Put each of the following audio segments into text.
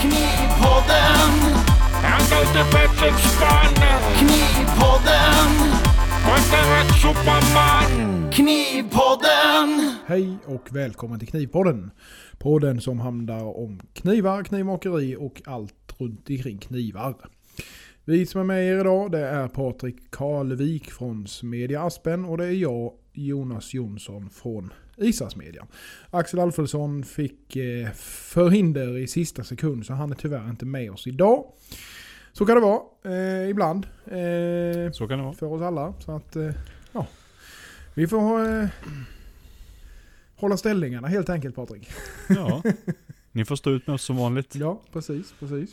Knivpodden, Angalte Pettersson, Knivpodden, Kontra Superman. Knivpodden. Hej och välkommen till Knivpodden. Podden som handlar om knivar, knivmakeri och allt runt omkring knivar. Vi som är med er idag det är Patrik Karlvik från Smedja Aspen och det är jag, Jonas Jonsson från Isas Media. Axel Alfredsson fick eh, förhinder i sista sekund så han är tyvärr inte med oss idag. Så kan det vara eh, ibland. Eh, Så kan det vara. för oss alla. Så att, eh, ja. Vi får eh, hålla ställningarna helt enkelt Patrik. Ja. Ni får stå ut med oss som vanligt. Ja, precis, precis.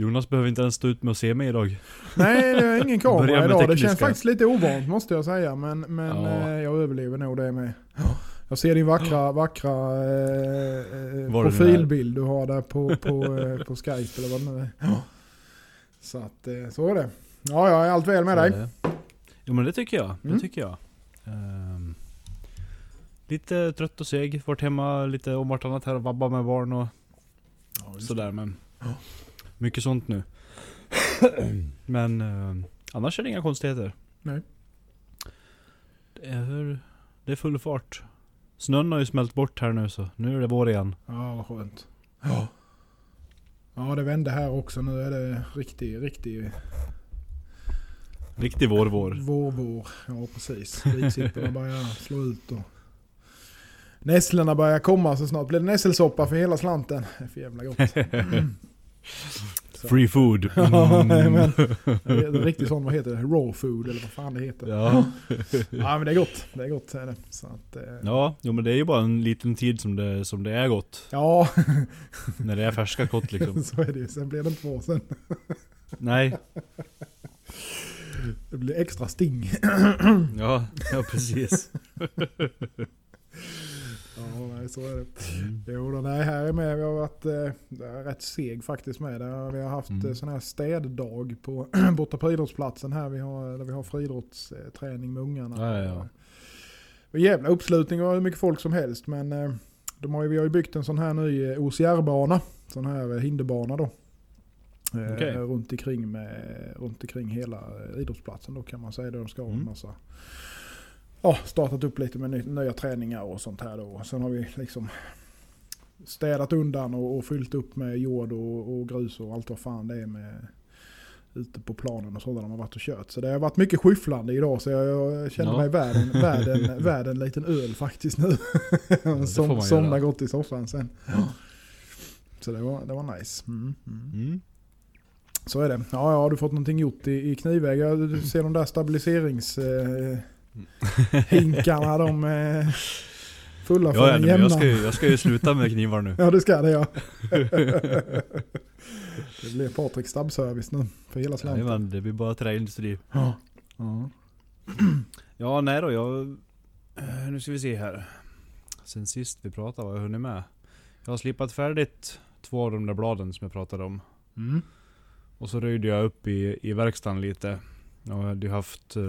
Jonas behöver inte ens stå ut med att se mig idag. Nej, det är ingen kamera idag. Det känns faktiskt lite ovant måste jag säga. Men, men Ja. eh, jag överlever nog det med. Jag ser din vackra, vackra eh, eh, profilbild du har där på, på, eh, på Skype eller vad det nu är. Så att, så är det. Ja, ja, är allt väl med dig? Jo men det tycker jag. Det Mm. tycker jag. Ehm, lite trött och seg. Varit hemma lite om vartannat här och vabba med barn och Ja, sådär men. Ja. Mycket sånt nu. men ehm, annars är det inga konstigheter. Nej. Det är, det är full fart. Snön har ju smält bort här nu så nu är det vår igen. Ja, vad skönt. Ja. Ja, det vände här också. Nu är det riktig, riktig Riktig vår vår. vår, vår. Ja, precis. Vitsipporna börjar slå ut och nässlorna börjar komma så snart blir det nässelsoppa för hela slanten. Det är för jävla gott. Mm. Så. Free food. Ja, Mm. men, det är riktigt sån, vad heter det? Raw food eller vad fan det heter. Ja. Ja, men det är gott. Det är gott är det. Så att, eh, Ja, jo, men det är ju bara en liten tid som det, som det är gott. ja, När det är färska kott liksom. så är det ju. Sen blir det inte bra sen. Nej, Det blir extra sting. ja, ja precis. Ja, nej, så är det. Mm. Jo, då, nej, här är med. Vi har varit eh, rätt seg faktiskt med. Där vi har haft Mm. mm. sån här städdag på, borta på idrottsplatsen här. Vi har, där vi har friidrottsträning med ungarna. Ja, ja. Och jävla uppslutning och hur mycket folk som helst. Men eh, de har ju, vi har ju byggt en sån här ny eh, OCR-bana. Sån här eh, hinderbana då. Eh, runt, omkring med, runt omkring hela eh, idrottsplatsen då kan man säga. Där de ska ha en Mm. Ja, startat upp lite med ny, nya träningar och sånt här då. Sen har vi liksom städat undan och, och fyllt upp med jord och, och grus och allt vad fan det är med ute på planen och sådär de har varit och kört. Så det har varit mycket skyfflande idag så jag, jag kände Ja. mig värd en, värd, en, värd en liten öl faktiskt nu. man Som, göra. somna gott i soffan sen. Så det var, det var nice. Mm, mm. Mm. Så är det. Ja, ja, har du fått någonting gjort i, i knivväg? Ja, Du ser de där stabiliseringshinkarna, eh, hinkarna, de är fulla för Ja, ja jämna. jag, ska ju, jag ska ju sluta med knivar nu. Ja, det ska det ja. det blir Patrik stabbservice nu för hela slanten. Jajamän, det blir bara träindustri. Ja. Ja. Ja, nej då, jag... eh, Nu ska vi se här. Sen sist vi pratade har jag hunnit med. Jag har slipat färdigt två av de där bladen som jag pratade om. Mm. Och så röjde jag upp i, i verkstaden lite. Jag hade ju haft eh,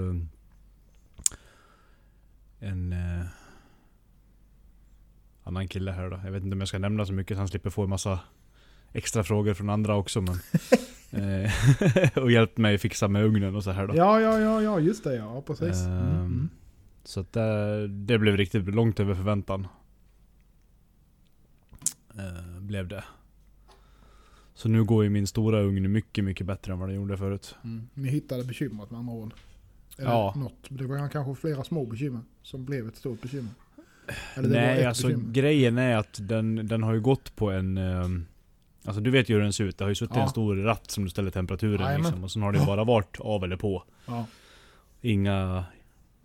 en eh, annan kille här då. Jag vet inte om jag ska nämna så mycket så han slipper få en massa extra frågor från andra också. Men, eh, och hjälpt mig fixa med ugnen och så här då. ja, ja, ja, ja, just det ja, precis. Mm. Ehm, Mm. Så att det, det blev riktigt långt över förväntan. Eh, blev det. Så nu går ju min stora ugn mycket, mycket bättre än vad den gjorde förut. Mm. Ni hittade bekymret med andra ord. Eller Ja. Något. Det var kanske flera små bekymmer som blev ett stort bekymmer. Eller Nej, alltså bekymmer. grejen är att den, den har ju gått på en... ehm, Alltså du vet ju hur den ser ut. Det har ju suttit Ja. en stor ratt som du ställer temperaturen Jajamän. liksom. Och sen har det bara varit av eller på. Ja, Inga,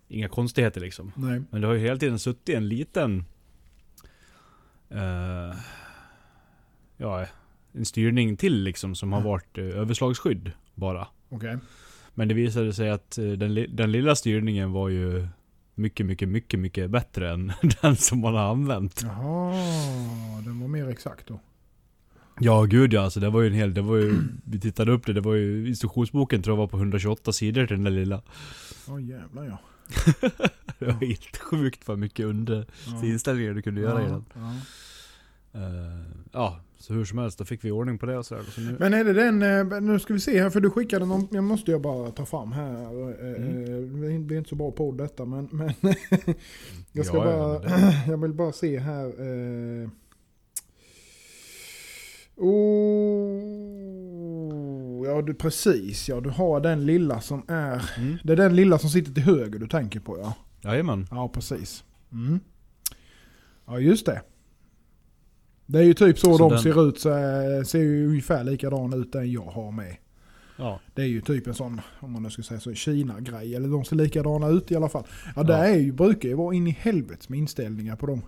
inga konstigheter liksom. nej. Men det har ju hela tiden suttit en liten... eh, ja, en styrning till liksom som har varit eh, överslagsskydd bara. Okej. Men det visade sig att eh, den, den lilla styrningen var ju mycket, mycket, mycket, mycket bättre än den som man har använt. Jaha, den var mer exakt då. Ja gud ja, alltså det var ju en hel, det var ju, vi tittade upp det, det var ju instruktionsboken tror jag var på 128 sidor till den där lilla. Åh jävlar ja. Det var helt sjukt vad mycket under ja. inställningar du kunde göra i den. Ja, Eh, ja, Så hur som helst, då fick vi ordning på det och. Så nu, Men är det den, eh, nu ska vi se här för du skickade någon, jag måste jag bara ta fram här. eh, Mm. Det blir inte så bra på detta men, men jag ska Ja, ja, bara, det- jag vill bara se här. Oh, ja du precis ja, du har den lilla som är, mm. det är den lilla som sitter till höger du tänker på ja. Jajamän. Ja precis. Mm. Ja just det. Det är ju typ så, Så de den- ser ut, eh, ser ju ungefär likadan ut den jag har med. Ja. Det är ju typ en sån, om man nu ska säga så, Kina-grej. Eller de ser likadana ut i alla fall. Ja, det Ja. är ju, brukar ju vara in i helvetes med inställningar på dem.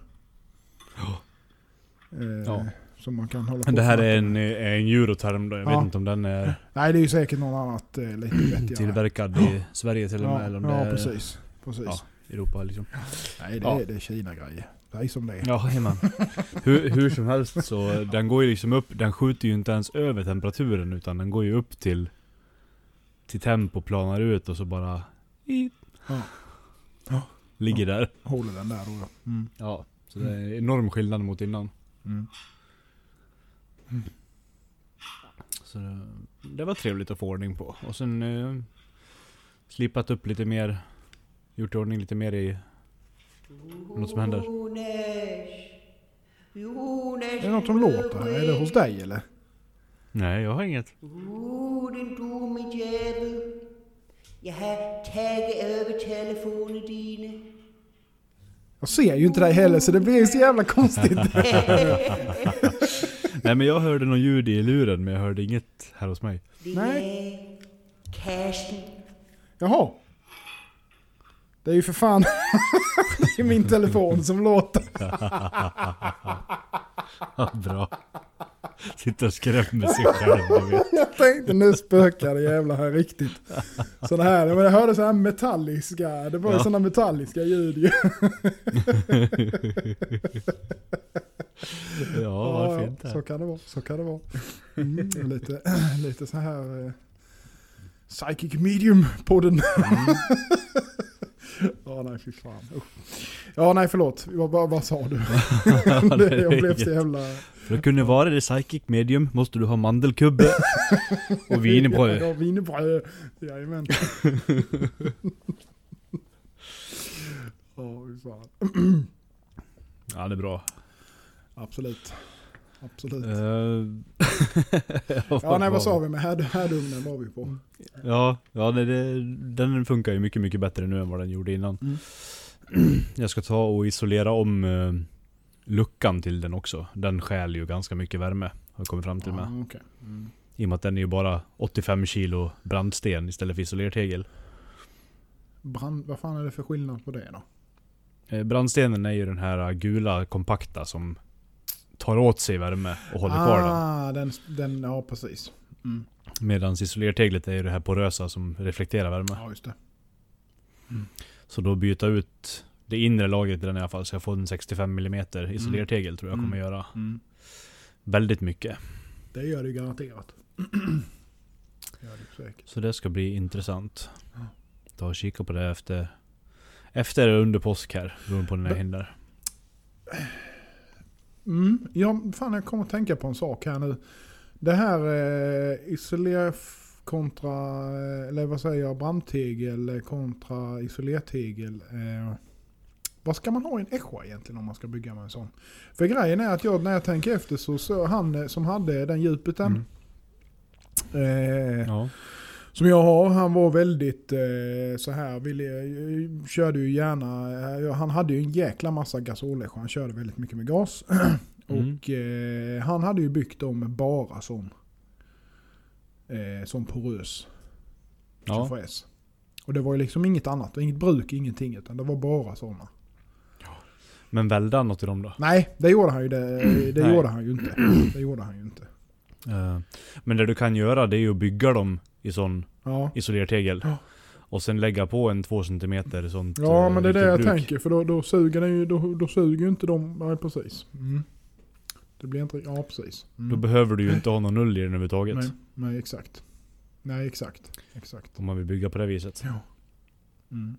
Eh, Ja. Som man kan hålla på det här är en, är en euroterm då. Jag Ja. vet inte om den är Nej det är ju säkert något annat eh, lite vettigare. tillverkad i Sverige till och med. Ja, eller om ja det är precis. precis. Ja. Europa liksom. Nej det, Ja. är, det är Kina-grejer. Det är som det är. Ja, jajamän. hur, hur som helst så, den går ju liksom upp, den skjuter ju inte ens över temperaturen utan den går ju upp till till tempo, planar ut och så bara i, Ja. Ja. ligger där. Håller den där då. Mm. Ja, så det är enorm skillnad mot innan. Mm. Så det, det var trevligt att få ordning på. Och sen eh, slipat upp lite mer, gjort ordning lite mer i något som händer. Är det något som låter här? Är det hos dig eller? Nej, jag har inget. Har över telefonen. Jag ser ju inte dig heller så det blir så jävla konstigt. Nej men jag hörde någon ljud i luren men jag hörde inget här hos mig. Nej. Karsten. Jaha. Det är ju för fan det är min telefon som låter. Ja, bra. Sitter och skrämmer sig själv. Jag tänkte nu spökar det jävla här riktigt. Sådana här, men jag hörde så här metalliska, det var ju Ja. sådana metalliska ljud ju. Ja, vad fint så det kan det vara, så kan det vara. Mm, lite, lite så här eh, Psychic Medium-podden. Ja nej fy fan. Usch. Ja nej förlåt, vad, vad, vad sa du? jag blev så jävla... För att kunna vara det psychic medium måste du ha mandelkubbe och wienerbröd. Ja, wienerbröd. Jajamän. Ja, fy fan. Ja, det är bra. Absolut. Absolut. Eh, Ja, nej vad sa vi med härd- härdugnen var vi på. Ja, ja det, det, den funkar ju mycket, mycket bättre nu än vad den gjorde innan. Mm. Jag ska ta och isolera om eh, luckan till den också. Den stjäl ju ganska mycket värme, har jag kommit fram till med. Ja, okej. Mm. I och med att den är ju bara 85 kilo brandsten istället för isolertegel. Brand, vad fan är det för skillnad på det då? Eh, brandstenen är ju den här gula kompakta som tar åt sig värme och håller kvar den. ah, den. Ja, precis. Mm. Medan isolerteglet är ju det här porösa som reflekterar värme. Ja, just det. Så då byta ut det inre lagret i den i alla fall, så jag får en 65 mm isolertegel tror jag Mm. kommer göra Mm. väldigt mycket. Det gör det ju garanterat. Det gör det säkert. Så det ska bli intressant. Ta och kika på det efter efter eller under påsk här, beroende på när jag hinner. Mm. Ja, fan jag kommer att tänka på en sak här nu. Det här eh, isoler f- kontra, eh, eller vad säger jag, brandtegel kontra isolertegel. Eh, vad ska man ha i en Escha egentligen om man ska bygga med en sån? För grejen är att jag, när jag tänker efter så, så han eh, som hade den djupeten. Eh, Ja. Som jag har, han var väldigt eh, så här, ville, körde ju gärna, eh, han hade ju en jäkla massa gasoler, han körde väldigt mycket med gas. Mm. Och eh, han hade ju byggt dem bara sån, eh, sån porös Ja. 24S. Och det var ju liksom inget annat, inget bruk, ingenting, utan det var bara sådana. Men välde han något i dem då? Nej, det gjorde han ju, det, det gjorde han ju inte. Det gjorde han ju inte. Eh, Men det du kan göra det är ju att bygga dem i sån Ja. isolertegel. Ja. Och sen lägga på en 2 cm sånt Ja eh, men det är det jag bruk. tänker för då, då suger den ju, då, då suger inte de, nej precis. Mm. Det blir inte, ja precis. Mm. Då behöver du ju inte ha någon null i den överhuvudtaget. nej, nej exakt. Nej exakt. Exakt. Om man vill bygga på det viset. Ja. Mm.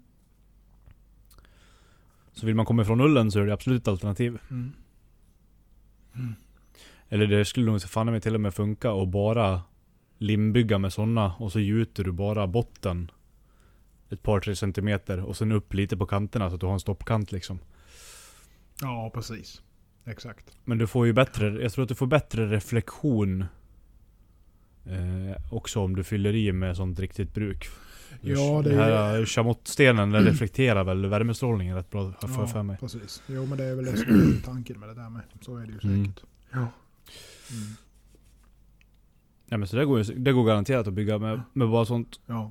Så vill man komma ifrån nullen så är det absolut ett alternativ. Mm. Eller det skulle nog fan med till och med funka och bara limbygga med sådana och så gjuter du bara botten ett par tre centimeter och sen upp lite på kanterna så att du har en stoppkant liksom. Ja, precis. Exakt. Men du får ju bättre, jag tror att du får bättre reflektion eh, också om du fyller i med sånt riktigt bruk. Ja, det Den är- här chamottstenen den reflekterar väl värmestrålningen rätt bra, har jag för- för mig. precis. Jo, men det är väl det som är tanken med det där med. Så är det ju Mm. säkert. Ja. Mm. Ja, men så det går, det går garanterat att bygga med, med bara sånt. Ja.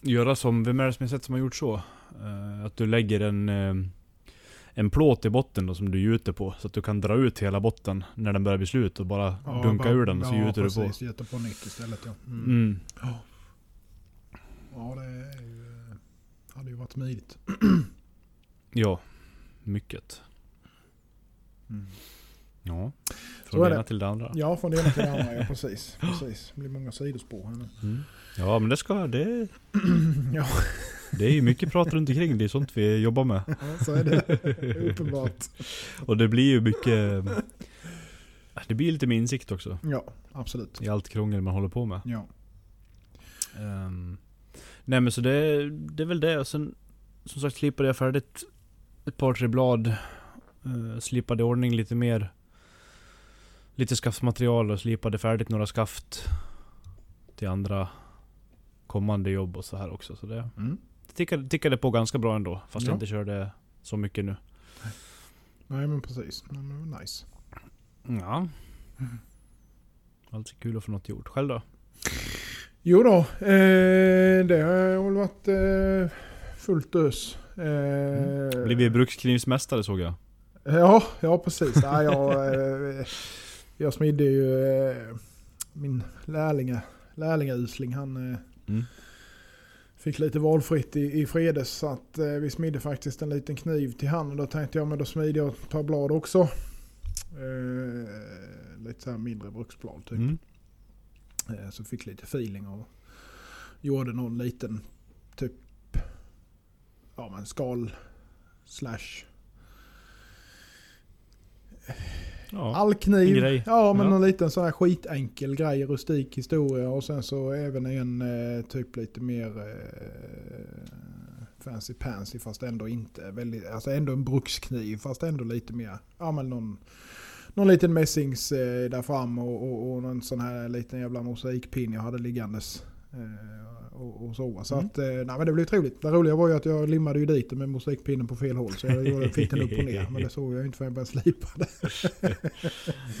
Göra som, vem är det som jag sett som har gjort så? Eh, att du lägger en, eh, en plåt i botten då, som du gjuter på. Så att du kan dra ut hela botten när den börjar bli slut och bara Ja, dunka bara- ur den och så ja, gjuter du på. precis. Gjuter på nytt istället ja. Mm. Mm. Ja, det är ju, eh, hade ju varit smidigt. Ja, mycket. Mm. Ja. Så Från är det ena till det andra. Ja, från det ena till det andra. Ja, precis. precis. Det blir många sidospår här nu. Mm. Ja men det ska, det, Ja, det är ju mycket prat runt omkring. Det är sånt vi jobbar med. ja, så är det. Uppenbart. Och det blir ju mycket... Det blir lite med insikt också. Ja, absolut. I allt krångel man håller på med. Ja. Ehm, nej men så det, det är väl det. Och sen som sagt slipade jag färdigt ett par tre blad. Uh, slipade i ordning lite mer. Lite skaftmaterial och slipade färdigt några skaft. Till andra kommande jobb och så här också. Så det Mm. tickade, tickade på ganska bra ändå. Fast Ja. jag inte körde så mycket nu. Nej men precis. Men nice. Ja. Alltid kul att få något gjort. Själv då? Jo då, eh, det har väl varit eh, fullt ös. Eh, Blivit bruksknivsmästare såg jag. Ja, ja precis. Ja, jag, eh, jag smidde ju eh, min lärlinga, lärlingausling. Han eh, Mm. fick lite valfritt i, i fredags. Så att eh, vi smidde faktiskt en liten kniv till han. Och då tänkte jag men då smider jag ett par blad också. Eh, lite så här mindre bruksblad typ. Mm. Så fick lite feeling och gjorde någon liten typ ja men skal slash Ja. en grej. Ja men Ja. någon liten sån här skitenkel grej, rustik historia och sen så även en eh, typ lite mer eh, fancy pansy fast ändå inte väldigt, alltså ändå en brukskniv fast ändå lite mer, ja men någon någon liten mässings eh, där fram och, och, och någon sån här liten jävla mosaikpin jag hade liggandes. Eh, och, och så. Så Mm. att, eh, nej men det blev trevligt. Det roliga var ju att jag limmade ju dit med mosaikpinnen på fel håll. Så jag gjorde- fick den upp och ner. Men det såg jag inte förrän jag började slipa det.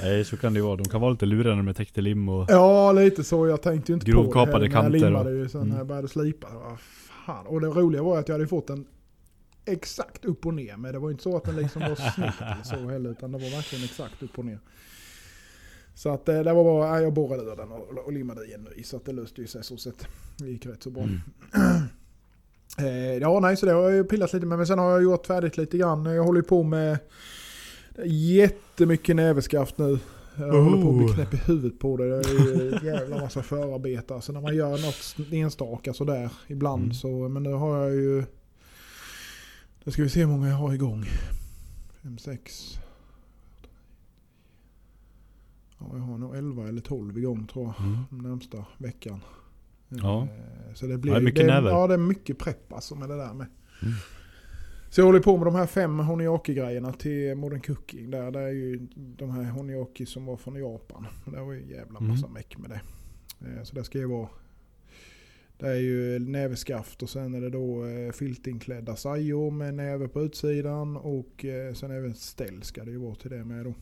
Nej så kan det ju vara. De kan vara lite luriga när de är täckta lim och... Ja, lite så. Jag tänkte ju inte Grovkapade på det. kanter Jag och- limmade ju sen när Mm. jag började slipa. Vad fan. Och det roliga var ju att jag hade fått den exakt upp och ner. Men det var ju inte så att den liksom var snitt eller så heller. Utan det var verkligen exakt upp och ner. Så att eh, det var bara, ja, jag borrade ur den och, och limmade i en ny. Så att det löste ju sig så sett. Det gick rätt så bra. Mm. Eh, ja, nej, så det har jag pillat lite med. Men sen har jag gjort färdigt lite grann. Jag håller ju på med jättemycket näverskaft nu. Jag håller på att bli Oh. knäpp i huvudet på det. Det är ju en jävla massa förarbete. Alltså när man gör något enstaka sådär ibland Mm. så. Men nu har jag ju... Då ska vi se hur många jag har igång. Fem, sex... Ja, jag har nog 11 eller 12 igång tror jag. Mm. Den närmsta veckan. Ja. Eh, Så det blir Ja, det är mycket det. Ja, det är mycket prepp alltså med det där med. Mm. Så jag håller på med de här fem Honiaki-grejerna till Modern Cooking. Där, det är ju de här Honiaki som var från Japan. Det var ju en jävla massa Mm. meck med det. Eh, Så det ska ju vara... Det är ju näveskaft och sen är det då eh, filtinklädda sajor med näve på utsidan. Och sen även ställ ska det ju vara till det med då.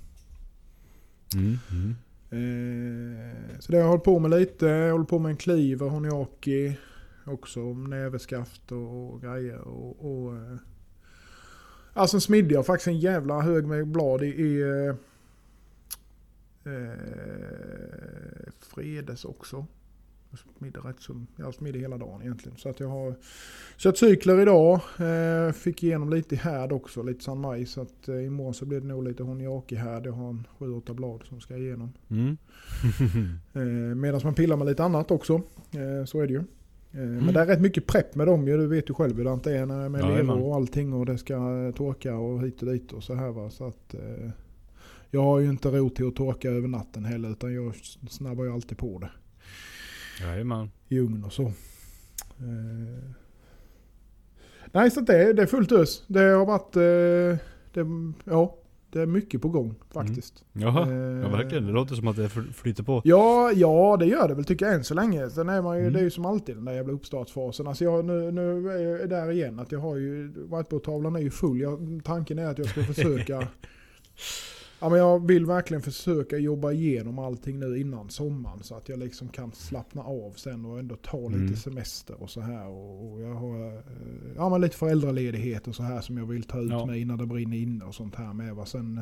Mm. Mm. Eh, så det har jag hållit på med lite. Jag håller på med en cleaver, honiaki. Också näveskaft och, och grejer. Och, och, eh, alltså smidde jag faktiskt en jävla hög med blad i, i eh, eh, fredags också. Smidde rätt så, jag smidde hela dagen egentligen. Så att jag har kört cykler idag. Eh, fick igenom lite härd också, lite San Maj. Så att eh, imorgon så blir det nog lite honiaki härd. Jag har en 7-8 blad som ska igenom. Mm. Eh, Medan man pillar med lite annat också. Eh, så är det ju. Eh, Mm. Men det är rätt mycket prepp med dem ju. Du vet ju själv hur det är när- med Jajamän. levor och allting och det ska torka och hit och dit och så här va. Så att, eh, Jag har ju inte ro till att torka över natten heller utan jag snabbar ju alltid på det. Jajamän. i ugn och så. Eh. Nej, så det, det är fullt ös. Det har varit... Eh, det, ja, det är mycket på gång faktiskt. Jaha. Eh, Ja verkligen, det låter som att det fl- flyter på. Ja, ja, det gör det väl tycker jag än så länge. Sen är man ju, Mm. det är ju som alltid den där jävla uppstartsfasen. Alltså jag, nu, nu är jag där igen att jag har ju, whiteboardtavlan är ju full. Jag, tanken är att jag ska försöka, ja men jag vill verkligen försöka jobba igenom allting nu innan sommaren. Så att jag liksom kan slappna av sen och ändå ta lite Mm. semester och så här. Och, och jag har eh, ja, men lite föräldraledighet och så här som jag vill ta ut Ja. mig innan det brinner inne och sånt här med. Va? Sen,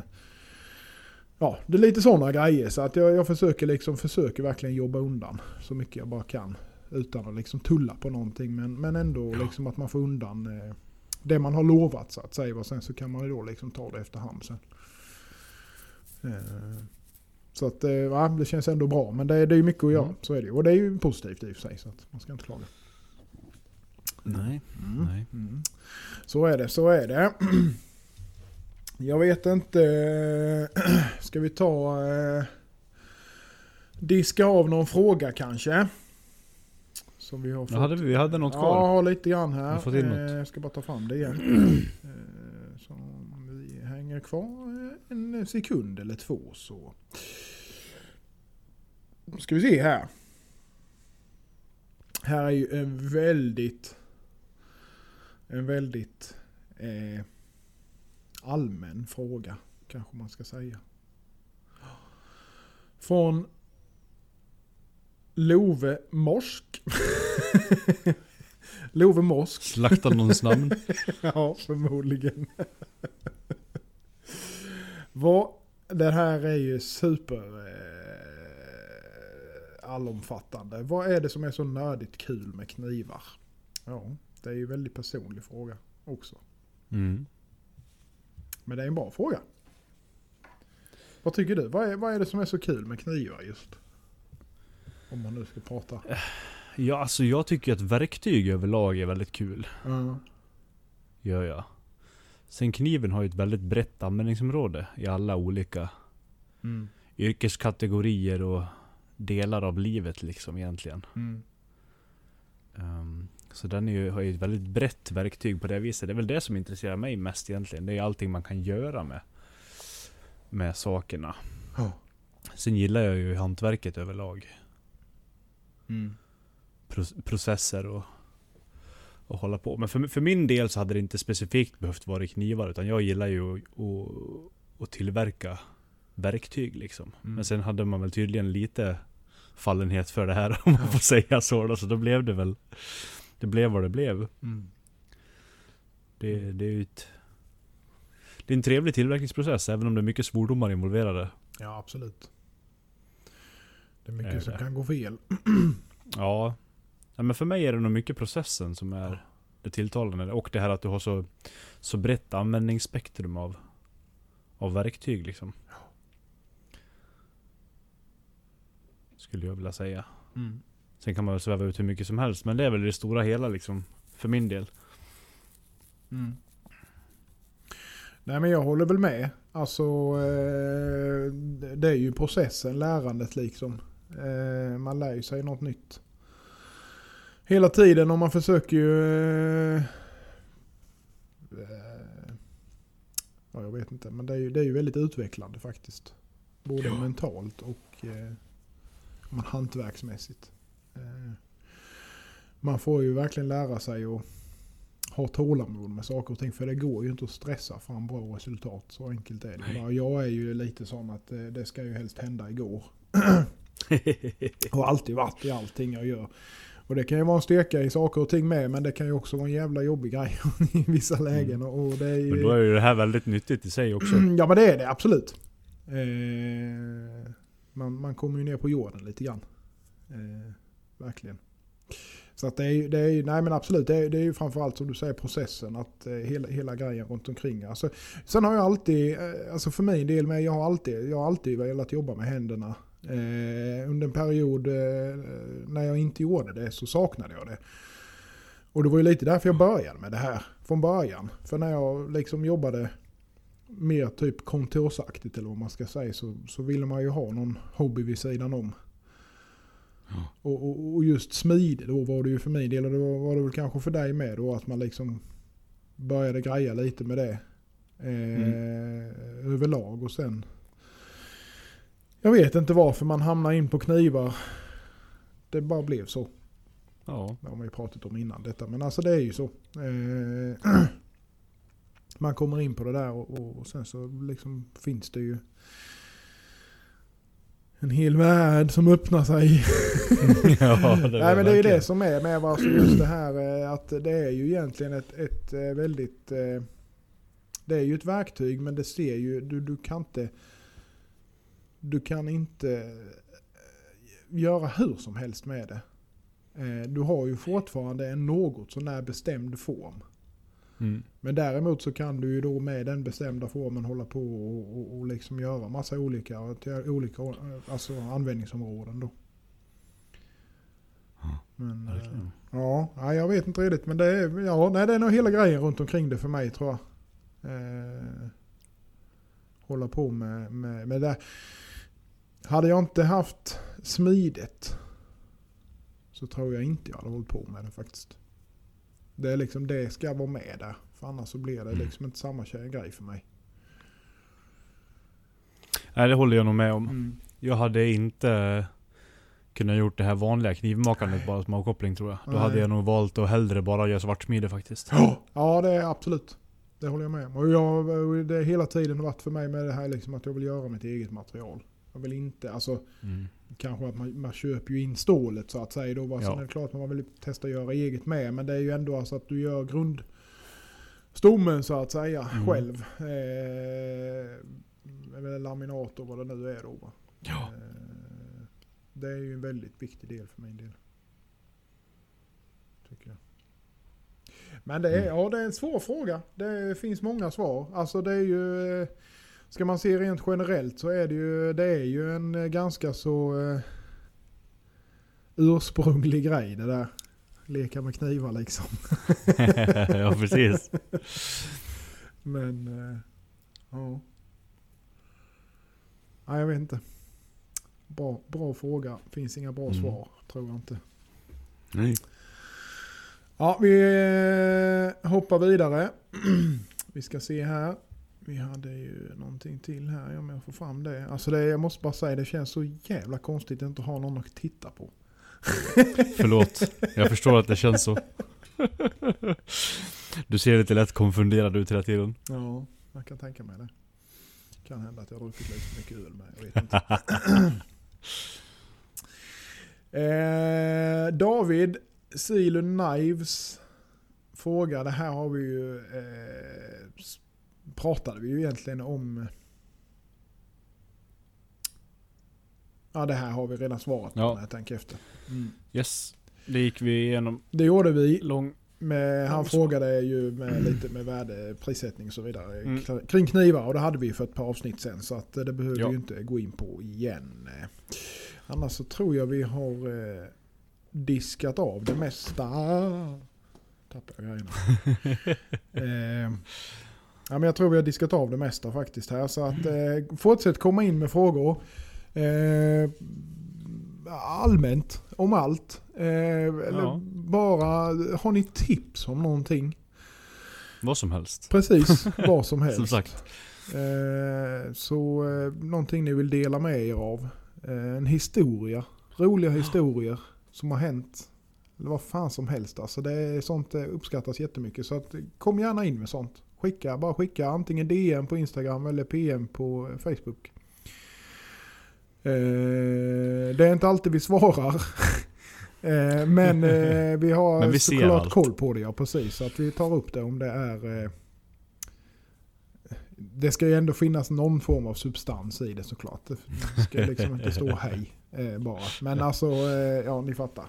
Ja, det är lite sådana grejer. Så att jag, jag försöker, liksom, försöker verkligen jobba undan så mycket jag bara kan. Utan att liksom tulla på någonting. Men, men ändå liksom att man får undan eh, det man har lovat så att säga. Och sen så kan man ju då liksom ta det efterhand sen. Eh, så att eh, ja, det känns ändå bra. Men det, är ju mycket att göra. Mm. Så är det. Och det är ju positivt i och för sig. Så att man ska inte klaga. Nej. Nej. Mm. Så är det, så är det. Jag vet inte. Ska vi ta... Eh, diska av någon fråga kanske? Som vi har fått. Ja, hade vi, vi hade något Ja, kvar. har lite grann här. Eh, Jag ska bara ta fram det igen. Så hänger kvar en sekund eller två så. Ska vi se här. Här är ju en väldigt en väldigt eh, allmän fråga kanske man ska säga. Från Love Morsk. Love Morsk. Slakta någons namn. Ja, förmodligen. Vad, det här är ju super eh, allomfattande. Vad är det som är så nördigt kul med knivar? Ja, det är ju en väldigt personlig fråga också. Mm. Men det är en bra fråga. Vad tycker du? Vad är, vad är det som är så kul med knivar just? Om man nu ska prata. Ja, alltså jag tycker att verktyg överlag är väldigt kul. Ja. Gör jag. Sen kniven har ju ett väldigt brett användningsområde i alla olika Mm. yrkeskategorier och delar av livet liksom egentligen. Mm. Ehm, så den är ju, har ju ett väldigt brett verktyg på det viset. Det är väl det som intresserar mig mest egentligen. Det är allting man kan göra med, med sakerna. Ja. Sen gillar jag ju hantverket överlag. Mm. Pro- processer och, och hålla på. Men för, för min del så hade det inte specifikt behövt vara knivar. Utan jag gillar ju att, att, att tillverka verktyg liksom. Mm. Men sen hade man väl tydligen lite fallenhet för det här om man får säga så. Då, så då blev det väl Det blev vad det blev. Mm. Det, det är ett, Det är en trevlig tillverkningsprocess även om det är mycket svordomar involverade. Ja, absolut. Det är mycket Är som kan gå fel. Ja. Ja. Men för mig är det nog mycket processen som är det tilltalande. Och det här att du har så, så brett användningsspektrum av, av verktyg liksom. Skulle jag vilja säga. Mm. Sen kan man väl sväva ut hur mycket som helst. Men det är väl det stora hela liksom. För min del. Mm. Nej men jag håller väl med. Alltså eh, det är ju processen, lärandet liksom. Eh, man lär ju sig något nytt. Hela tiden och man försöker ju... Eh, ja, jag vet inte, men det är ju, det är ju väldigt utvecklande faktiskt. Både mentalt och eh, man hantverksmässigt. Eh, man får ju verkligen lära sig att ha tålamod med saker och ting. För det går ju inte att stressa fram bra resultat. Så enkelt är det. Bara Jag är ju lite sån att eh, det ska ju helst hända igår. Och har alltid varit i allting jag gör. Och det kan ju vara en styrka i saker och ting med. Men det kan ju också vara en jävla jobbig grej i vissa lägen. Och det är ju... Men då är ju det här väldigt nyttigt i sig också. Ja men det är det absolut. Eh, man, man kommer ju ner på jorden lite grann. Eh, verkligen. Så att det är ju, det är ju nej men absolut, det är, det är ju framförallt som du säger processen, att eh, hela, hela grejen runt omkring. Alltså, sen har jag alltid, eh, alltså för min del med, jag har alltid, jag har alltid velat jobba med händerna. Eh, under en period eh, när jag inte gjorde det så saknade jag det. Och det var ju lite därför jag började med det här från början. För när jag liksom jobbade mer typ kontorsaktigt eller vad man ska säga så, så ville man ju ha någon hobby vid sidan om. Ja. Och, och, och just smidig då var det ju för min del och det var, var det väl kanske för dig med då att man liksom började greja lite med det. Eh, Överlag och sen jag vet inte varför man hamnar in på knivar. Det bara blev så. Ja. Det har man ju pratat om innan detta. Men alltså det är ju så. Eh, man kommer in på det där och, och sen så liksom finns det ju en hel värld som öppnar sig. ja det Nej men det är ju det som är med alltså just det här eh, att det är ju egentligen ett, ett eh, väldigt... eh, Det är ju ett verktyg men det ser ju, du, du kan inte... Du kan inte eh, göra hur som helst med det. Eh, Du har ju fortfarande en något sån bestämd form. Mm. Men däremot så kan du ju då med den bestämda formen hålla på och, och, och liksom göra massa olika, till olika eh, alltså användningsområden då. Men, ja, ja, jag vet inte riktigt men det är, ja, nej, det är nog hela grejen runt omkring det för mig tror jag. Eh, hålla på med, med, med det. Hade jag inte haft smidet så tror jag inte jag hade hållit på med det faktiskt. Det är liksom det ska vara med där. För annars så blir det Mm. liksom inte samma grej för mig. Nej det håller jag nog med om. Mm. Jag hade inte kunnat gjort det här vanliga knivmakandet bara som avkoppling tror jag. Då Nej. hade jag nog valt att hellre bara göra svartsmide faktiskt. Ja det är absolut. Det håller jag med om. Och jag, det har hela tiden varit för mig med det här liksom att jag vill göra mitt eget material. Jag vill inte, alltså Mm. kanske att man, man köper ju in stålet så att säga. Då Ja. Sen är det klart att man vill testa att göra eget med. Men det är ju ändå alltså att du gör grundstommen så att säga Mm. själv. Eh, eller laminat och vad det nu är då. Va? Ja. Eh, det är ju en väldigt viktig del för min del. Tycker jag. Men det är, Mm. ja, det är en svår fråga. Det finns många svar. Alltså det är ju... Ska man se rent generellt så är det ju, det är ju en eh, ganska så eh, ursprunglig grej det där. Leka med knivar liksom. ja precis. Men eh, ja. Nej jag vet inte. Bra, bra fråga. Finns inga bra Mm. svar tror jag inte. Nej. Ja, vi eh, hoppar vidare. vi ska se här. Vi hade ju någonting till här om jag får fram det. Alltså det, jag måste bara säga det känns så jävla konstigt att inte ha någon att titta på. Förlåt. Jag förstår att det känns så. Du ser lite lätt konfunderad ut hela tiden. Ja, jag kan tänka mig det. Kan hända att jag har druckit lite för mycket öl med. Jag vet inte. eh, David Silo Knives fråga. Det här har vi ju eh, pratade vi ju egentligen om. Ja det här har vi redan svarat på Ja. när jag tänker efter. Mm. Yes. Det gick vi igenom Det gjorde vi. lång... Med, han frågade ju med lite med värde, prissättning och så vidare Mm. kl- kring knivar och det hade vi för ett par avsnitt sen så att eh, det behöver Ja. vi ju inte gå in på igen. Eh, Annars så tror jag vi har eh, diskat av det mesta. Tappade jag grejerna. eh, ja, men jag tror vi har diskat av det mesta faktiskt här så att eh, fortsätt komma in med frågor. Eh, allmänt om allt. Eh, eller Ja. bara, har ni tips om någonting? Vad som helst. Precis, vad som helst. Som sagt. Eh, så eh, någonting ni vill dela med er av. Eh, en historia, roliga historier som har hänt. Eller vad fan som helst. Alltså det är sånt eh, uppskattas jättemycket. Så att, kom gärna in med sånt. Skicka, bara skicka antingen DM på Instagram eller PM på Facebook. Eh, det är inte alltid vi svarar. Eh, men eh, vi har Men vi såklart allt. koll på det, ja precis. Så att vi tar upp det om det är... Det ska ju ändå finnas någon form av substans i det såklart. Det ska liksom inte stå hej bara. Men alltså, ja ni fattar.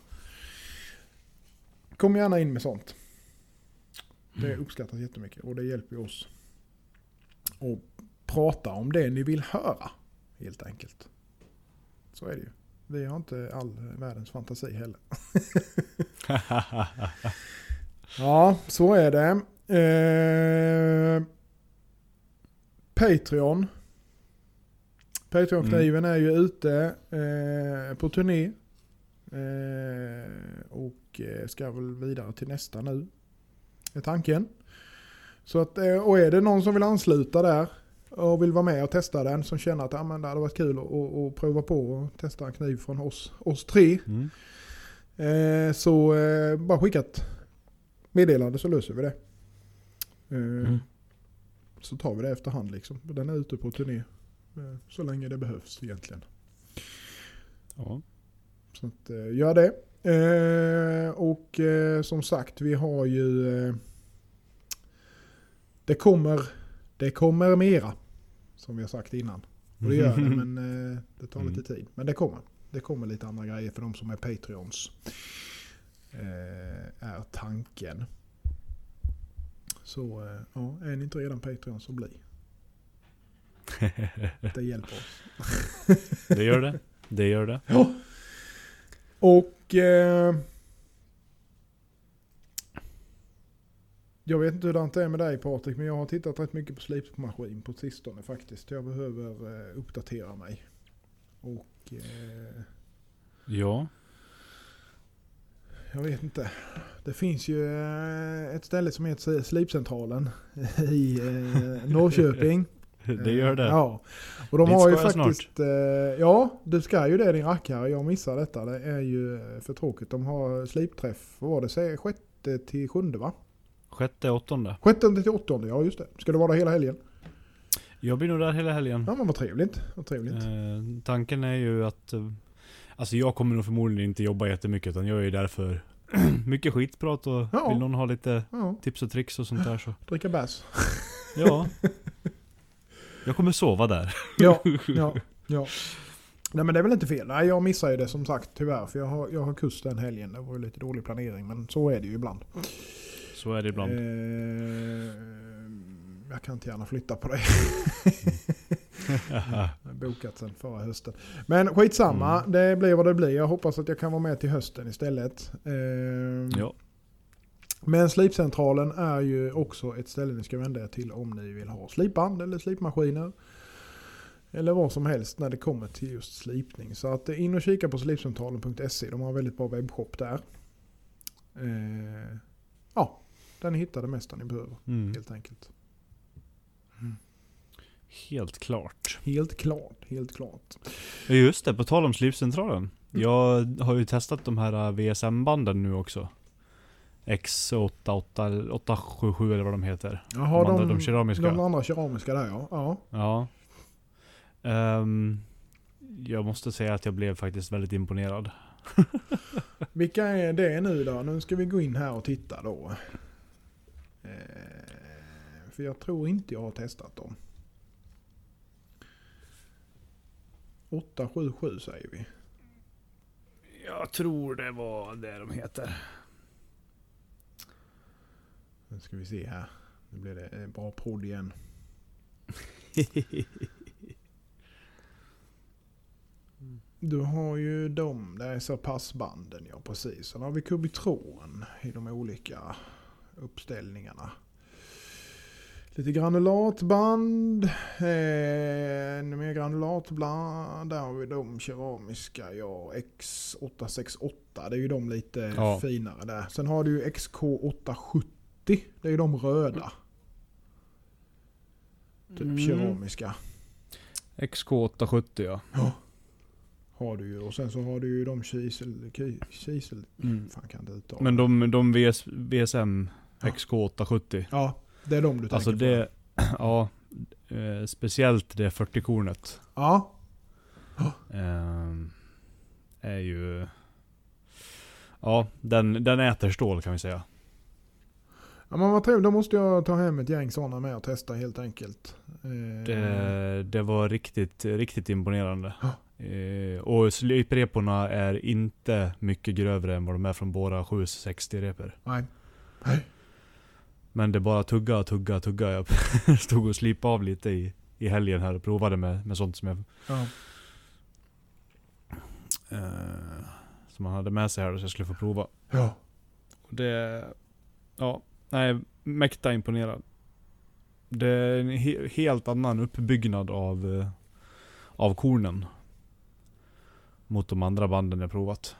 Kom gärna in med sånt. Det uppskattas jättemycket och det hjälper oss att prata om det ni vill höra. Helt enkelt. Så är det ju. Vi har inte all världens fantasi heller. Ja, så är det. Eh, Patreon. Patreon-kniven är ju ute eh, på turné. Eh, och eh, ska väl vidare till nästa nu. Är tanken. Så att, eh, och är det någon som vill ansluta där och vill vara med och testa den som känner att ja, men det hade varit kul att, prova på och testa en kniv från oss, oss tre. Mm. Eh, så eh, bara skicka ett meddelande så löser vi det. Eh, Mm. Så tar vi det efterhand liksom. Den är ute på turné. Eh, så länge det behövs egentligen. Ja. Så att, eh, gör det. Och som sagt, vi har ju... Det kommer, det kommer mera. Som vi har sagt innan. Och det gör det, men eh, det tar lite tid. Men det kommer. Det kommer lite andra grejer för de som är Patreons. Eh, är tanken. Så eh, ja, är ni inte redan Patreon så bli. Det hjälper oss. Det gör det. Det gör det. Och... Eh, jag vet inte hur det är med dig Patrik, men jag har tittat rätt mycket på slipmaskin på sistone faktiskt. Jag behöver eh, uppdatera mig. Och... Eh, Ja. jag vet inte. Det finns ju eh, ett ställe som heter Slipcentralen i eh, Norrköping. Det gör det. Ja. Och de Dit har ju faktiskt... Eh, ja, du ska ju det din rackare. Jag missar detta. Det är ju eh, för tråkigt. De har slipträff, vad var det? Säg sjätte till sjunde va? Sjätte, åttonde. Sjätte till åttonde, ja just det. Ska det vara där hela helgen? Jag blir nog där hela helgen. Ja men vad trevligt. Vad trevligt. Eh, tanken är ju att... Eh, alltså jag kommer nog förmodligen inte jobba jättemycket utan jag är ju där för mycket skitprat och Ja. vill någon ha lite Ja, tips och tricks och sånt där så... dricka bärs. Ja. Jag kommer sova där. Ja, ja, ja. Nej men det är väl inte fel. Nej jag missar ju det som sagt tyvärr. För jag har, jag har kurs den helgen. Det var ju lite dålig planering men så är det ju ibland. Så är det ibland. Eh, jag kan inte gärna flytta på. Jag har bokat sen förra hösten. Men skitsamma, Mm. det blir vad det blir. Jag hoppas att jag kan vara med till hösten istället. Eh, ja. Men slipcentralen är ju också ett ställe ni ska vända er till om ni vill ha slipband eller slipmaskiner. Eller vad som helst när det kommer till just slipning. Så att in och kika på slipcentralen.se. De har en väldigt bra webbshop där. Eh, ja, där ni hittar det mesta ni behöver Mm. helt enkelt. Helt klart. Helt klart, helt klart. Just det, på tal om slipcentralen. Jag har ju testat de här äh, VSM-banden nu också. X88, eller 877 eller vad de heter. Jaha, de, andra, de keramiska. De andra keramiska där ja. ja. Ja. Ehm, jag måste säga att jag blev faktiskt väldigt imponerad. Vilka är det nu då? Nu ska vi gå in här och titta då. Eh, för jag tror inte jag har testat dem. 877 säger vi. Jag tror det var det de heter. Nu ska vi se här. Nu blir det eh, bra podd igen. Du har ju de, det är så passbanden ja precis. Sen har vi Kubitron i de olika uppställningarna. Lite granulatband, eh, ännu mer granulatband. Där har vi de keramiska, ja X868. Det är ju de lite Ja. finare där. Sen har du ju XK870. Det är ju de röda. Typ Mm. keramiska. XK870 ja. Har du ju. Och sen så har du ju de kisel... ki- kisel Mm. fan kan det uttala? Men de, de VS, VSM XK870. Ja, det är de du Alltså tänker det, ja. Eh, speciellt det 40-kornet. på? Ja. ehm, är ju... Ja, den, den äter stål kan vi säga. ja men vad trevligt. Då måste jag ta hem ett gäng sådana med och testa helt enkelt. Eh, Det, det var riktigt, riktigt imponerande. Ja. Eh, och slipreporna är inte mycket grövre än vad de är från våra 760 repor. Nej. Nej. Men det bara tugga, tugga, tugga. Jag stod och slipade av lite i, i helgen här och provade med, med sånt som jag Ja. eh, som man hade med sig här så jag skulle få prova. ja. Och det... Ja, nej, mäkta imponerad. Det är en he helt annan uppbyggnad av, eh, av kornen. Mot de andra banden jag provat.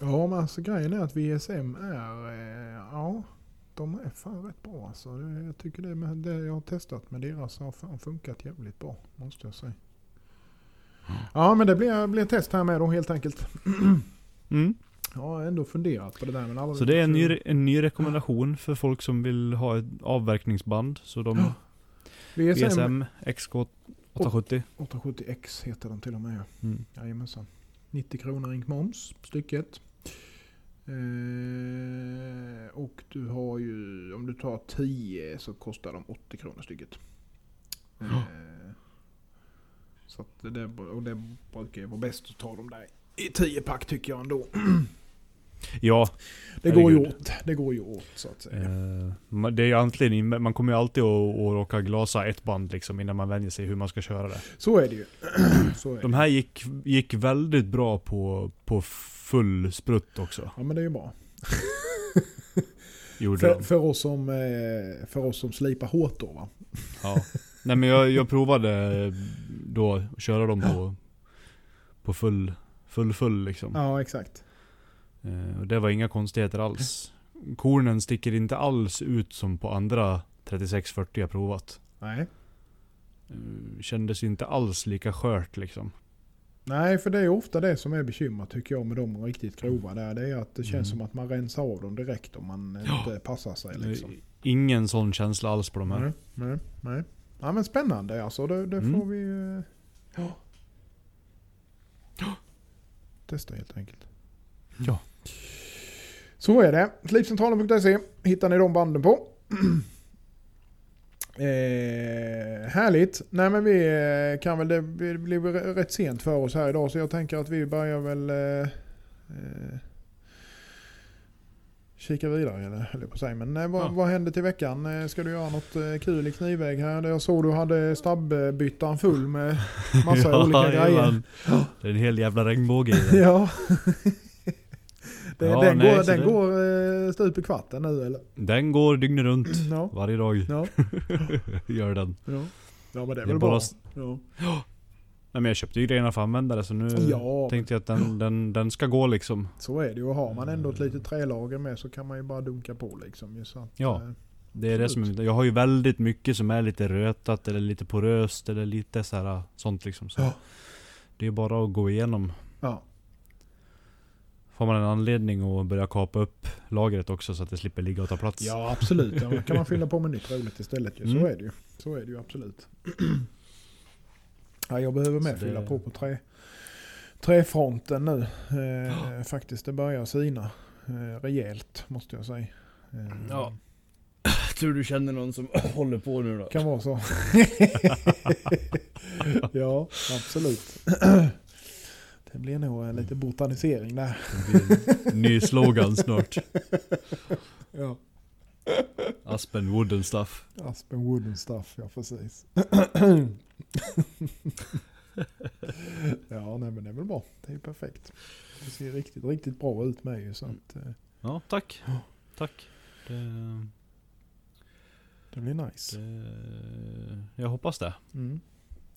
Ja men alltså grejen är att VSM är, eh, ja de är fan rätt bra alltså. Jag tycker det, med, det jag har testat med deras har fan funkat jävligt bra. Måste jag säga. Ja men det blir, blir test här med då helt enkelt. Mm. Jag har ändå funderat på det där men aldrig Så det är en ny, en ny rekommendation för folk som vill ha ett avverkningsband. Så de Ja. VSM, VSM XK870. 870X heter den till och med. ja. Mm. Jajamensan. 90 kronor ink moms stycket. Eh, och du har ju, om du tar 10 så kostar de 80 kronor stycket. Eh, så att det, och det brukar ju vara bäst att ta dem där i 10 pack tycker jag ändå. Ja, Det går ju åt. Det går ju åt så att säga. eh, det är ju egentligen, man kommer ju alltid att, att råka glasa ett band liksom innan man vänjer sig hur man ska köra det. Så är det ju. är De här gick, gick väldigt bra på, på full sprutt också. Ja men det är ju bra. För, för, oss som, eh, för oss som slipar hårt då va. Ja. Nej men jag, jag provade då att köra dem på, på full, full full liksom. Ja exakt. Eh, och det var inga konstigheter alls. Kornen sticker inte alls ut som på andra 3640 jag provat. Nej. Eh, kändes inte alls lika skört liksom. Nej, för det är ofta det som är bekymmer tycker jag med de riktigt grova där. Det är att det känns Mm. som att man rensar av dem direkt om man Ja. inte passar sig. Liksom. Ingen sån känsla alls på de här. Nej, nej, nej. Ja men spännande alltså. Det, det Mm. får vi eh, ja. testa helt enkelt. Ja. Så är det. Slipcentralen.se hittar ni de banden på. Eh, härligt. Nej men vi eh, kan väl, det blir rätt sent för oss här idag så jag tänker att vi börjar väl eh, eh, kika vidare eller höll jag på att säga. Men eh, vad, Ja. vad händer till veckan? Eh, ska du göra något kul i knivväg här? Jag såg du hade stabbbyttan full med massa olika grejer. jajamän. Det är en hel jävla regnbåge i den. Ja. Den, Ja, den, nej, går, den det- går eh, stup i kvarten nu eller? Den går dygnet runt. Ja. Varje dag Ja. gör den. Ja. ja men det är Det är väl bara bra. Ja. Nej men jag köpte ju grejerna för att använda det så nu Ja, tänkte jag att den, den, den ska gå liksom. Så är det ju. Har man ändå ett litet trälager med så kan man ju bara dunka på liksom. Så att, Ja. eh, Det är det som Jag har ju väldigt mycket som är lite rötat eller lite poröst eller lite så här sånt liksom. Så Ja. Det är bara att gå igenom. Får man en anledning att börja kapa upp lagret också så att det slipper ligga och ta plats. ja, absolut. Ja, kan man fylla på med nytt roligt istället ju. Så Mm. är det ju. Så är det ju absolut. ja, jag behöver med det- fylla på på trä, träfronten nu. Eh, faktiskt, det börjar sina eh, rejält måste jag säga. Eh, Ja. Tror du känner någon som håller på nu då? Kan vara så. ja, absolut. Det blir nog eh, lite botanisering där. Ny slogan snart. Ja. Aspen wooden stuff. Aspen wooden stuff, ja precis. ja, nej men det är väl bra. Det är perfekt. Det ser riktigt, riktigt bra ut med ju så att eh, Ja, tack. Tack. Det, det blir nice. det, jag hoppas det. Mm.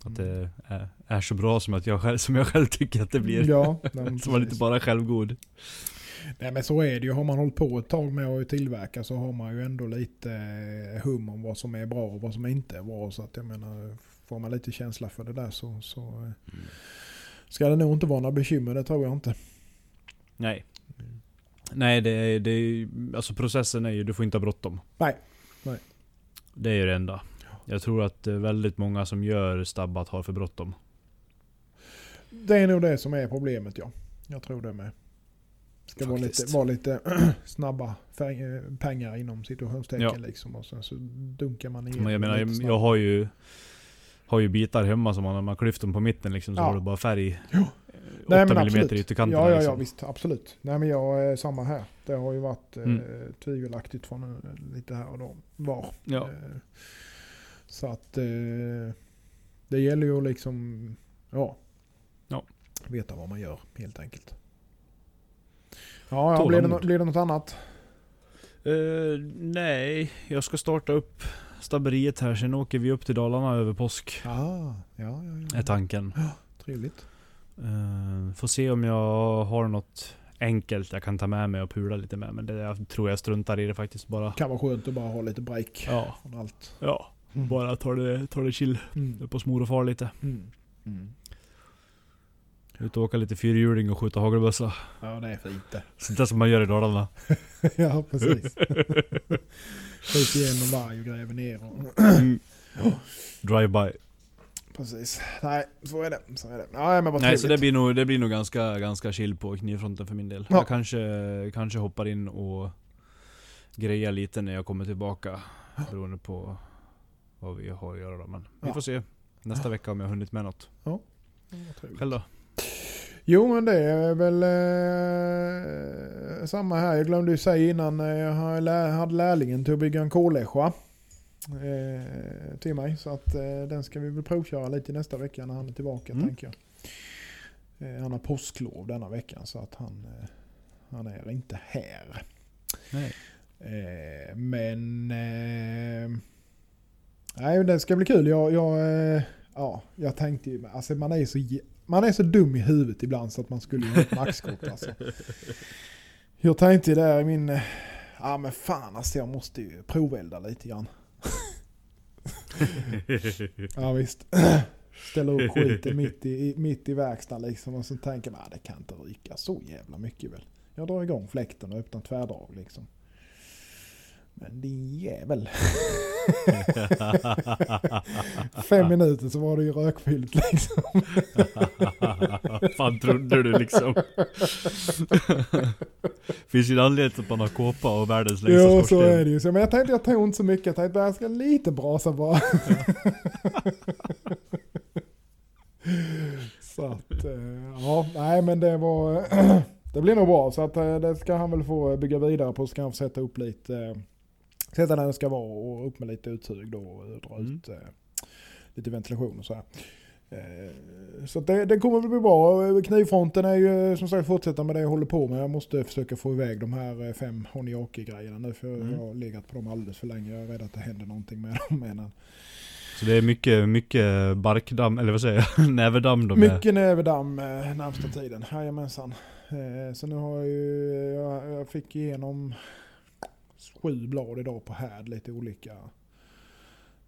Att det är, är så bra som, att jag själv, som jag själv tycker att det blir. Ja, nej, Så man inte bara är självgod. Nej men så är det ju. Har man hållit på ett tag med att tillverka så har man ju ändå lite eh, hum om vad som är bra och vad som inte är bra. Så att jag menar, får man lite känsla för det där så, så eh, ska det nog inte vara några bekymmer. Det tror jag inte. Nej. Nej, det är, det är alltså processen är ju, du får inte ha bråttom. Nej. Nej. Det är ju det enda. Jag tror att eh, väldigt många som gör stabbat har för bråttom. Det är nog det som är problemet ja. Jag tror det med. Ska vara lite, vara lite snabba pengar inom situationstecken Ja. liksom. Och sen så dunkar man igenom Men jag menar, jag, har ju har ju bitar hemma som man, när man klyft dem på mitten liksom, så Ja. har du bara färg. Jo. 8 Nej, men mm absolut. i ytterkanterna Ja, ja, ja liksom. visst. Absolut. Nej men jag är samma här. Det har ju varit eh, Mm. tvivelaktigt från eh, lite här och då var. Ja. Eh, så att eh, det gäller ju att liksom, ja, Ja. veta vad man gör helt enkelt. Ja, ja blir, det, blir det något annat? Eh, nej, jag ska starta upp stabberiet här, sen åker vi upp till Dalarna över påsk. Ah, ja, ja, ja. Är tanken. Trevligt. Eh, får se om jag har något enkelt jag kan ta med mig och pula lite med. Men det jag tror jag struntar i det faktiskt bara. Kan vara skönt att bara ha lite break Ja, från allt. ja. Bara ta det, ta det chill. Mm. Upp och smor och far lite. Mm. Mm. Ut och åka lite fyrhjuling och skjuta hagelbössa. Ja, det är fint det. Sånt där som man gör i Dalarna. ja, precis. Skjut igenom varg och gräver ner. Och... Mm. Drive-by. Precis. Nej, så är det. Så är det. Ja, men vad Nej så det blir nog, det blir nog ganska, ganska chill på knivfronten för min del. Ja. Jag kanske, kanske hoppar in och grejar lite när jag kommer tillbaka. Beroende på vad vi har att göra då. Men vi får se nästa vecka om jag har hunnit med något. Ja, trevligt. Själv då? Jo, men det är väl eh, samma här. Jag glömde ju säga innan. eh, Jag hade lärlingen till att bygga en kolescha. Eh, till mig. Så att eh, den ska vi väl provköra lite nästa vecka när han är tillbaka Mm. tänker jag. Eh, han har påsklov denna veckan så att han, eh, han är inte här. Nej. Eh, men... Nej, det ska bli kul. Jag, jag, eh, ja, jag tänkte ju... Alltså man är, så, man är så dum i huvudet ibland så att man skulle göra ett maxkort alltså. Jag tänkte ju där i min... eh, Ja men fan alltså jag måste ju provelda lite grann. Ja visst. Ställa upp skiten mitt i, i- mitt i verkstaden liksom och så tänker man att det kan inte ryka så jävla mycket väl. Jag drar igång fläkten och öppnar tvärdrag liksom. Men din jävel. Fem minuter så var det ju rökfyllt liksom. fan trodde du liksom? Finns ju en anledning att man har kåpa och världens längsta Jo så är det ju. Så, men jag tänkte jag tog inte så mycket. Jag tänkte jag ska lite brasa bara. så att, eh, ja, nej men det var, det blir nog bra. Så att eh, det ska han väl få bygga vidare på. Så kan han få sätta upp lite, eh, sätta där den ska vara och upp med lite utsug då och dra Mm. ut eh, lite ventilation och så här. Eh, Så det, det kommer väl bli bra. Knivfronten är ju som sagt fortsätta med det jag håller på med. Jag måste försöka få iväg de här eh, fem Honiaki-grejerna nu för Mm. jag har legat på dem alldeles för länge. Jag är rädd att det händer någonting med dem innan. Så det är mycket, mycket barkdamm, eller vad säger jag? Näverdamm de är. Mycket näverdamm eh, närmsta tiden. Jajamensan. Eh, så nu har jag ju, jag, jag fick igenom sju blad idag på härd, lite olika.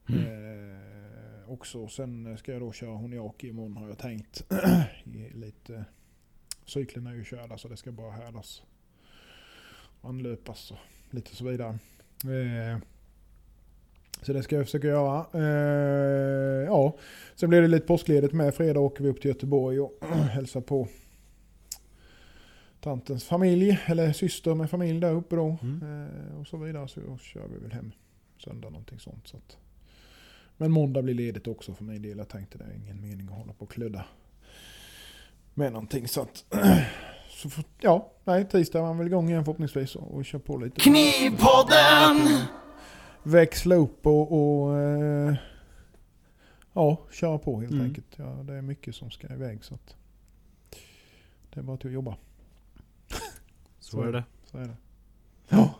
Mm. Eh, också. Sen ska jag då köra Honiaki imorgon har jag tänkt. Lite, cyklerna är ju körda så det ska bara härdas. Anlöpas och lite så vidare. Eh, så det ska jag försöka göra. Eh, ja, sen blir det lite påskledigt med. Fredag åker vi upp till Göteborg och hälsar på tantens familj, eller syster med familj där uppe då. Mm. Eh, och så vidare. Så kör vi väl hem söndag någonting sånt. Så att. Men måndag blir ledigt också för min del. Jag tänkte det är ingen mening att hålla på och kludda med någonting. Så att, så får, ja, nej, tisdag är man väl igång igen förhoppningsvis och, och kör på lite. Knivpodden! Växla upp och, och eh, ja, köra på helt Mm. enkelt. Ja, det är mycket som ska iväg så att det är bara till att jobba. Så är det. Så är det. Ja,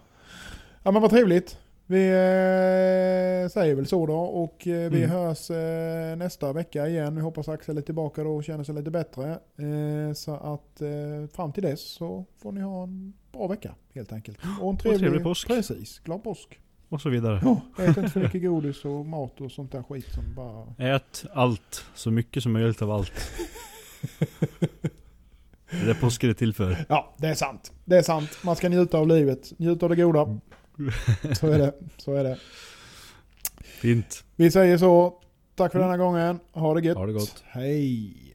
ja men vad trevligt. Vi eh, säger väl så då och eh, vi Mm. hörs eh, nästa vecka igen. Vi hoppas Axel är tillbaka då och känner sig lite bättre. Eh, så att eh, fram till dess så får ni ha en bra vecka helt enkelt. Och en trevlig, trevlig påsk. Precis, glad påsk. Och så vidare. Ja, ät inte för mycket godis och mat och sånt där skit som bara... Ät allt, så mycket som möjligt av allt. Det är det påsken är till för. Ja, det är sant. Det är sant. Man ska njuta av livet. Njuta av det goda. Så är det. Så är det. Fint. Vi säger så. Tack för denna gången. Ha det gött. Ha det gott. Hej.